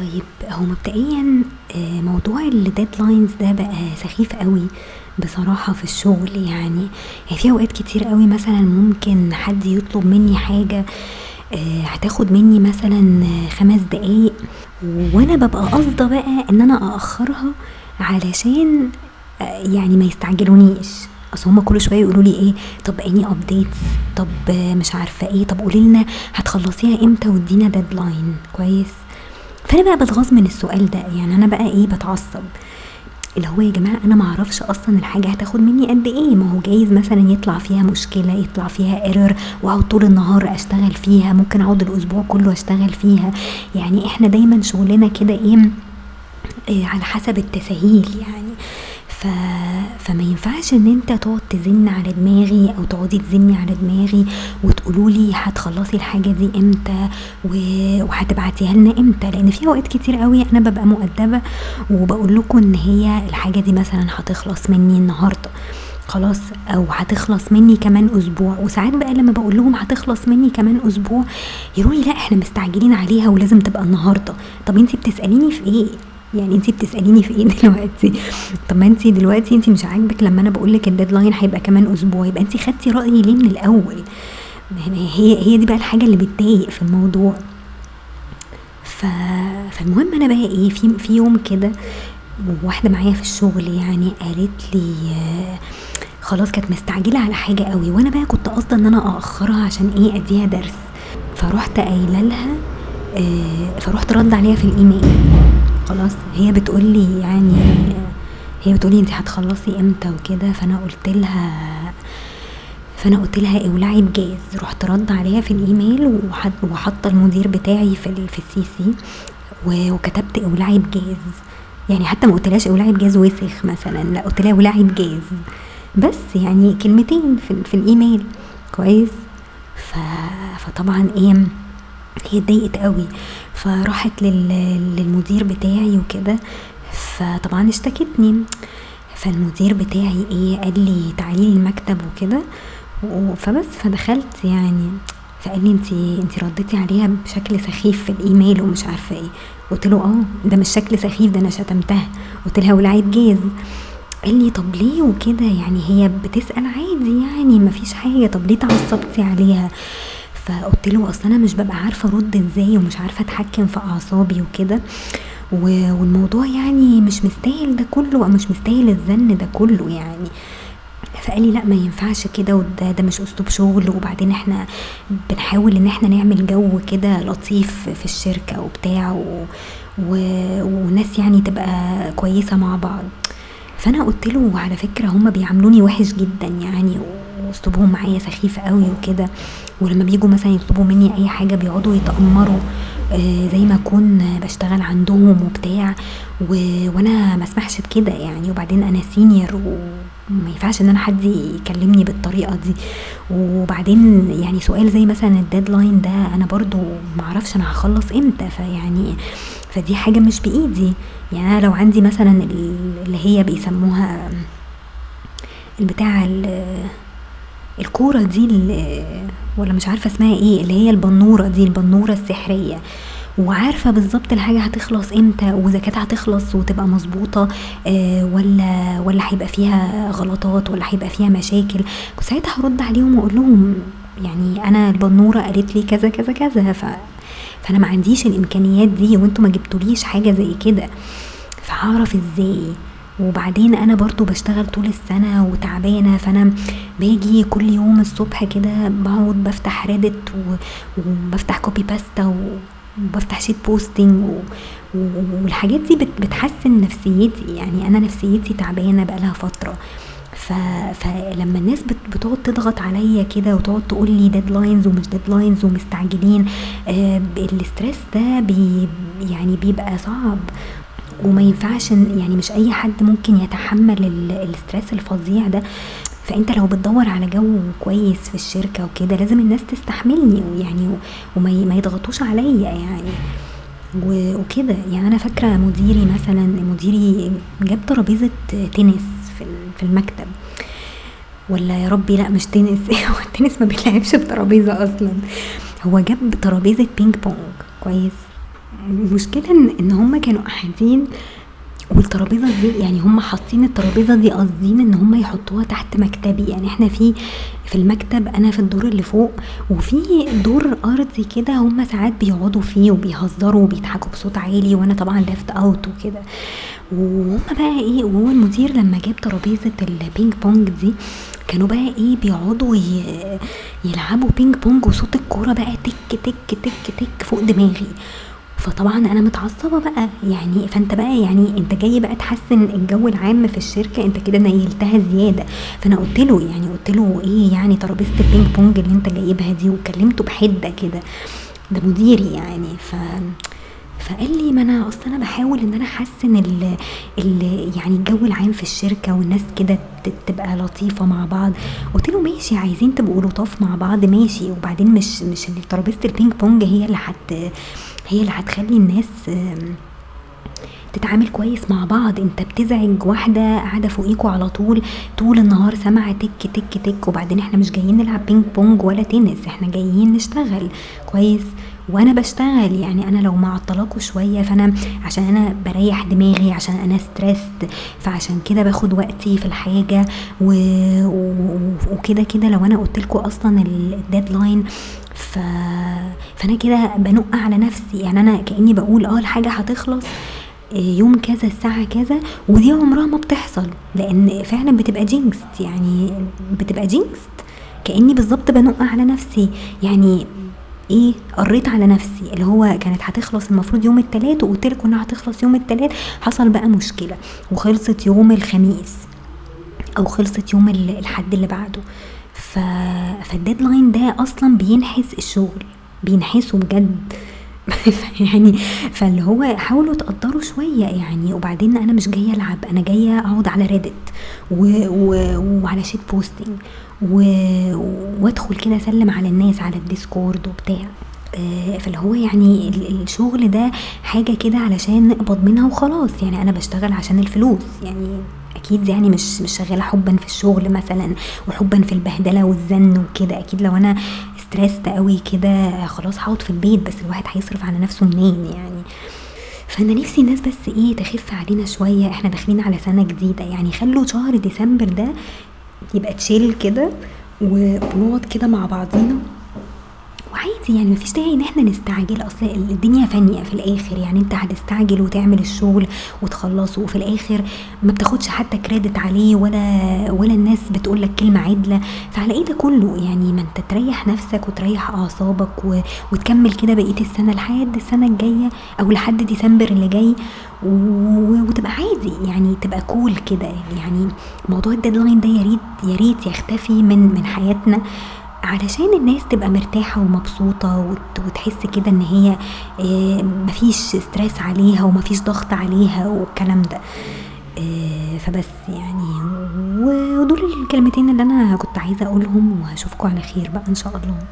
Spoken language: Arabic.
طيب هو مبدئيًا آآ موضوع الdeadlines ده بقى سخيف أوي بصراحة في الشغل يعني، يعني في أوقات كتير أوي مثلًا ممكن حد يطلب منّي حاجة آآ هتاخد منّي مثلًا 5 دقايق وأنا بابقى قاصدة بقى إن أنا أأخّرها علشان آآ يعني ما يستعجلونيش، أصل هُم كل شوية يقولوا لي إيه طب any updates طب مش عارفة إيه، طب قولي لنا هتخلّصيها إمتى وادّينا deadline. كويس، فأنا بقى باتغاظ من السؤال ده، يعني أنا بقى إيه باتعصب، اللي هو يا جماعة أنا ما أعرفش أصلًا الحاجة هتاخد منّي قد إيه، ما هو جايز مثلًا يطلع فيها مشكلة، يطلع فيها error وأقعد طول النهار أشتغل فيها، ممكن أقعد الأسبوع كلّه أشتغل فيها، يعني إحنا دايمًا شغلنا كده إيه آآ على حسب التساهيل يعني، ف فما ينفعش إن أنت تقعد تزن على دماغي أو تقعدي تزني على دماغي وتقولوا لي هتخلّصي الحاجة دي إمتى و وهتبعتيها لنا إمتى، لإن في أوقات كتير أوي أنا بابقى مؤدّبة وباقول لكم إن هي الحاجة دي مثلًا هتخلص منّي النهارده. خلاص، أو هتخلص منّي كمان أسبوع، وساعات بقى لمّا باقول لهم هتخلص منّي كمان أسبوع يقولوا لي لأ إحنا مستعجلين عليها ولازم تبقى النهارده، طب أنتِ بتسأليني في إيه؟ يعني أنتِ بتسأليني في إيه دلوقتي؟ طب ما أنتِ دلوقتي أنتِ مش عاجبِك لمّا أنا باقول لِك الdeadline هيبقى كمان أسبوع، يبقى أنتِ خدتِ رأيي ليه من الأول؟ ما هي هي دي بقى الحاجة اللي بتضايق في الموضوع. ف فالمهم أنا بقى إيه في في يوم كده واحدة معايا في الشغل يعني قالت لي خلاص كانت مستعجلة على حاجة أوي، وأنا بقى كنت قاصدة إن أنا أأخّرها عشان إيه أدّيها درس، فرُحت قايلة لها آآ فرُحت رادة عليها في الإيميل خلاص، هي بتقول لي يعني هي بتقول لي أنتِ هتخلّصي إمتى وكده، فأنا قُلت لها فأنا قُلت لها اولعي بجاز، رُحت رادة عليها في الإيميل وح وحاطة المدير بتاعي في في الCC و وكتبت اولعي بجاز، يعني حتى ما قُلتلهاش اولعي بجاز وسخ مثلًا، لأ قُلت لها اولعي بجاز، بس يعني كلمتين في في الإيميل. كويس، فطبعًا إيه هي اتضايقت أوي، فراحت لل للمدير بتاعي وكده، فطبعًا اشتكتني، فالمدير بتاعي إيه قال لي تعالي لي المكتب وكده فبس فدخلت يعني، فقال لي أنتِ أنتِ رديتِ عليها بشكل سخيف في الإيميل ومش عارفة إيه، قُلت له آه ده مش شكل سخيف ده أنا شتمتها، قُلت لها اولعي بجاز، قال لي طب ليه وكده؟ يعني هي بتسأل عادي يعني ما فيش حاجة، طب ليه اتعصبتِ عليها؟ فقُلت له أصل أنا مش بابقى عارفة أرُد إزاي ومش عارفة أتحكم في أعصابي وكده، والموضوع يعني مش مستاهل ده كلّه أو مش مستاهل الزن ده كلّه يعني، فقال لي لأ ما ينفعش كده وده ده مش أسلوب شغل، وبعدين إحنا بنحاول إن إحنا نعمل جو كده لطيف في الشركة وبتاع و و والناس يعني تبقى كويسة مع بعض، فأنا قُلت له على فكرة هُم بيعاملوني وِحِش جدًا يعني وأسلوبهم معايا سخيف أوي وكده، ولمّا بييجوا مثلًا يطلبوا منّي أي حاجة بيقعدوا يتأمروا آآ زي ما أكون باشتغل عندهم وبتاع، و وأنا ما اسمحش بكده يعني، وبعدين أنا senior وما ينفعش إن أنا حد يكلمني بالطريقة دي، وبعدين يعني سؤال زي مثلًا الdeadline ده أنا برضه ما أعرفش أنا هاخلّص إمتى، فيعني فدي حاجة مش بإيدي، يعني أنا لو عندي مثلًا ال اللي هي بيسموها البتاعة ال الكورة دي ال والّا مش عارفة اسمها إيه، اللي هي البنورة دي البنورة السحرية، وعارفة بالضبط الحاجة هتخلص إمتى وإذا كانت هتخلص وتبقى مضبوطة آآ والّا والّا هيبقى فيها غلطات والّا هيبقى فيها مشاكل، كنت ساعتها هارُد عليهم وأقول لهم يعني أنا البنورة قالت لي كذا، كذا، كذا، ف فأنا ما عنديش الإمكانيات دي وأنتم ما جبتوليش حاجة زي كده، فهاعرف إزاي؟ وبعدين أنا برضه باشتغل طول السنة وتعبانة، فأنا باجي كل يوم الصبح كده باقعد بافتح reddit و وبافتح copy paste و وبافتح sheet posting و و والحاجات دي بت بتحسّن نفسيتي، يعني أنا نفسيتي تعبانة بقى لها فترة، ف فلمّا الناس بت بتقعد تضغط عليَّ كده وتقعد تقول لي deadlines ومش deadlines ومستعجلين آآ الstress ده بي يعني بيبقى صعب، وما ينفعش يعني مش أي حد ممكن يتحمل ال الstress الفظيع ده، فأنت لو بتدوّر على جو كويس في الشركة وكده لازم الناس تستحملني ويعني وما يضغطوش عليَّ يعني، وكده، يعني أنا فاكرة مديري مثلًا مديري جاب ترابيزة تنس في ال في المكتب، والّا يا ربي لأ مش تنس. هو التنس ما بيتلعبش بترابيزة أصلًا، هو جاب ترابيزة بينج بونج. كويس، المشكلة ان إن هما كانوا قاعدين والترابيزة دي يعني هما حاطين الترابيزة دي قاصدين إن هما يحطوها تحت مكتبي. يعني إحنا في في المكتب أنا في الدور اللي فوق وفي دور أرضي كده هما ساعات بيقعدوا فيه وبيهزروا وبيضحكوا بصوت عالي وأنا طبعا left out وكده. وهما بقى إيه وهو المدير لما جاب ترابيزة البينج بونج دي كانوا بقى إيه بيقعدوا يلعبوا بينج بونج وصوت الكورة بقى تك تك تك تك فوق دماغي. فطبعا أنا متعصبة بقى يعني فأنت بقى يعني أنت جاي بقى تحسن الجو العام في الشركة أنت كده نيلتها زيادة. فأنا قلت له يعني قلت له إيه يعني ترابيزة البينج بونج اللي أنت جايبها دي؟ وكلمته بحدة كده ده مديري يعني. ف فقال لي ما أنا أصل أنا بحاول إن أنا أحسن ال ال يعني الجو العام في الشركة والناس كده تبقى لطيفة مع بعض. قلت له ماشي عايزين تبقوا لطاف مع بعض ماشي. وبعدين مش مش ترابيزه البينج بونج هي اللي هت هي اللي هتخلي الناس تتعامل كويس مع بعض. انت بتزعج واحدة قاعدة فوقيكوا على طول طول النهار سامعة تك تك تك وبعدين إحنا مش جايين نلعب بينج بونج ولا تنس إحنا جايين نشتغل. كويس. وأنا بشتغل يعني أنا لو معطلاكوا شوية فانا عشان أنا بريح دماغي عشان أنا stressed فعشان كده باخد وقتي في الحاجة و... وكده كده لو أنا قلتلكوا أصلا ال- ال deadline ف... فأنا كده بنق على نفسي. يعني أنا كأني بقول آه الحاجة هتخلص يوم كذا الساعة كذا ودي عمرها ما بتحصل. لأن فعلا بتبقى jinxed يعني بتبقى jinxed كأني بالظبط بنق على نفسي. يعني إيه؟ قريت على نفسي. اللي هو كانت هتخلص المفروض يوم التلات وقلت لكم إنها هتخلص يوم التلات. حصل بقى مشكلة. وخلصت يوم الخميس أو خلصت يوم ال- الحد اللي بعده. ف... فال deadline ده أصلا بينحس الشغل بينحسه بجد. يعني فاللي هو حاولوا تقدروا شوية يعني وبعدين أنا مش جاية ألعب أنا جاية أقعد على Reddit و... و... وعلى shitposting و... وأدخل كده أسلم على الناس على ال Discord وبتاع. آه، فاللي هو يعني ال- الشغل ده حاجة كده علشان نقبض منها وخلاص. يعني أنا بشتغل عشان الفلوس. يعني أكيد يعني مش مش شغالة حبا في الشغل مثلا وحبا في البهدلة والزن وكده. أكيد لو أنا ستريسد قوي كده خلاص هقعد في البيت بس الواحد هيصرف على نفسه منين يعني؟ فأنا نفسي الناس بس إيه تخف علينا شوية. إحنا داخلين على سنة جديدة يعني. خلوا شهر ديسمبر ده يبقى تشيل كده ونقعد كده مع بعضينا. وعادي يعني مفيش داعي إن إحنا نستعجل. أصل الدنيا فانية في الآخر يعني أنت هتستعجل وتعمل الشغل وتخلصه وفي الآخر ما بتاخدش حتى credit عليه ولا ولا الناس بتقول لك كلمة عدلة. فعلى إيه ده كله؟ يعني ما أنت تريح نفسك وتريح أعصابك و... وتكمل كده بقية السنة لحد السنة الجاية أو لحد ديسمبر اللي جاي و... وتبقى عادي. يعني تبقى cool كده. يعني موضوع ال deadline ده يا ريت يا ريت يختفي من من حياتنا. علشان الناس تبقى مرتاحة ومبسوطة وت- وتحس كده إن هي آه، مفيش ستريس عليها ومفيش ضغط عليها والكلام ده. آه، فبس يعني ودول الكلمتين اللي أنا كنت عايزة أقولهم وهشوفكم على خير بقى إن شاء الله.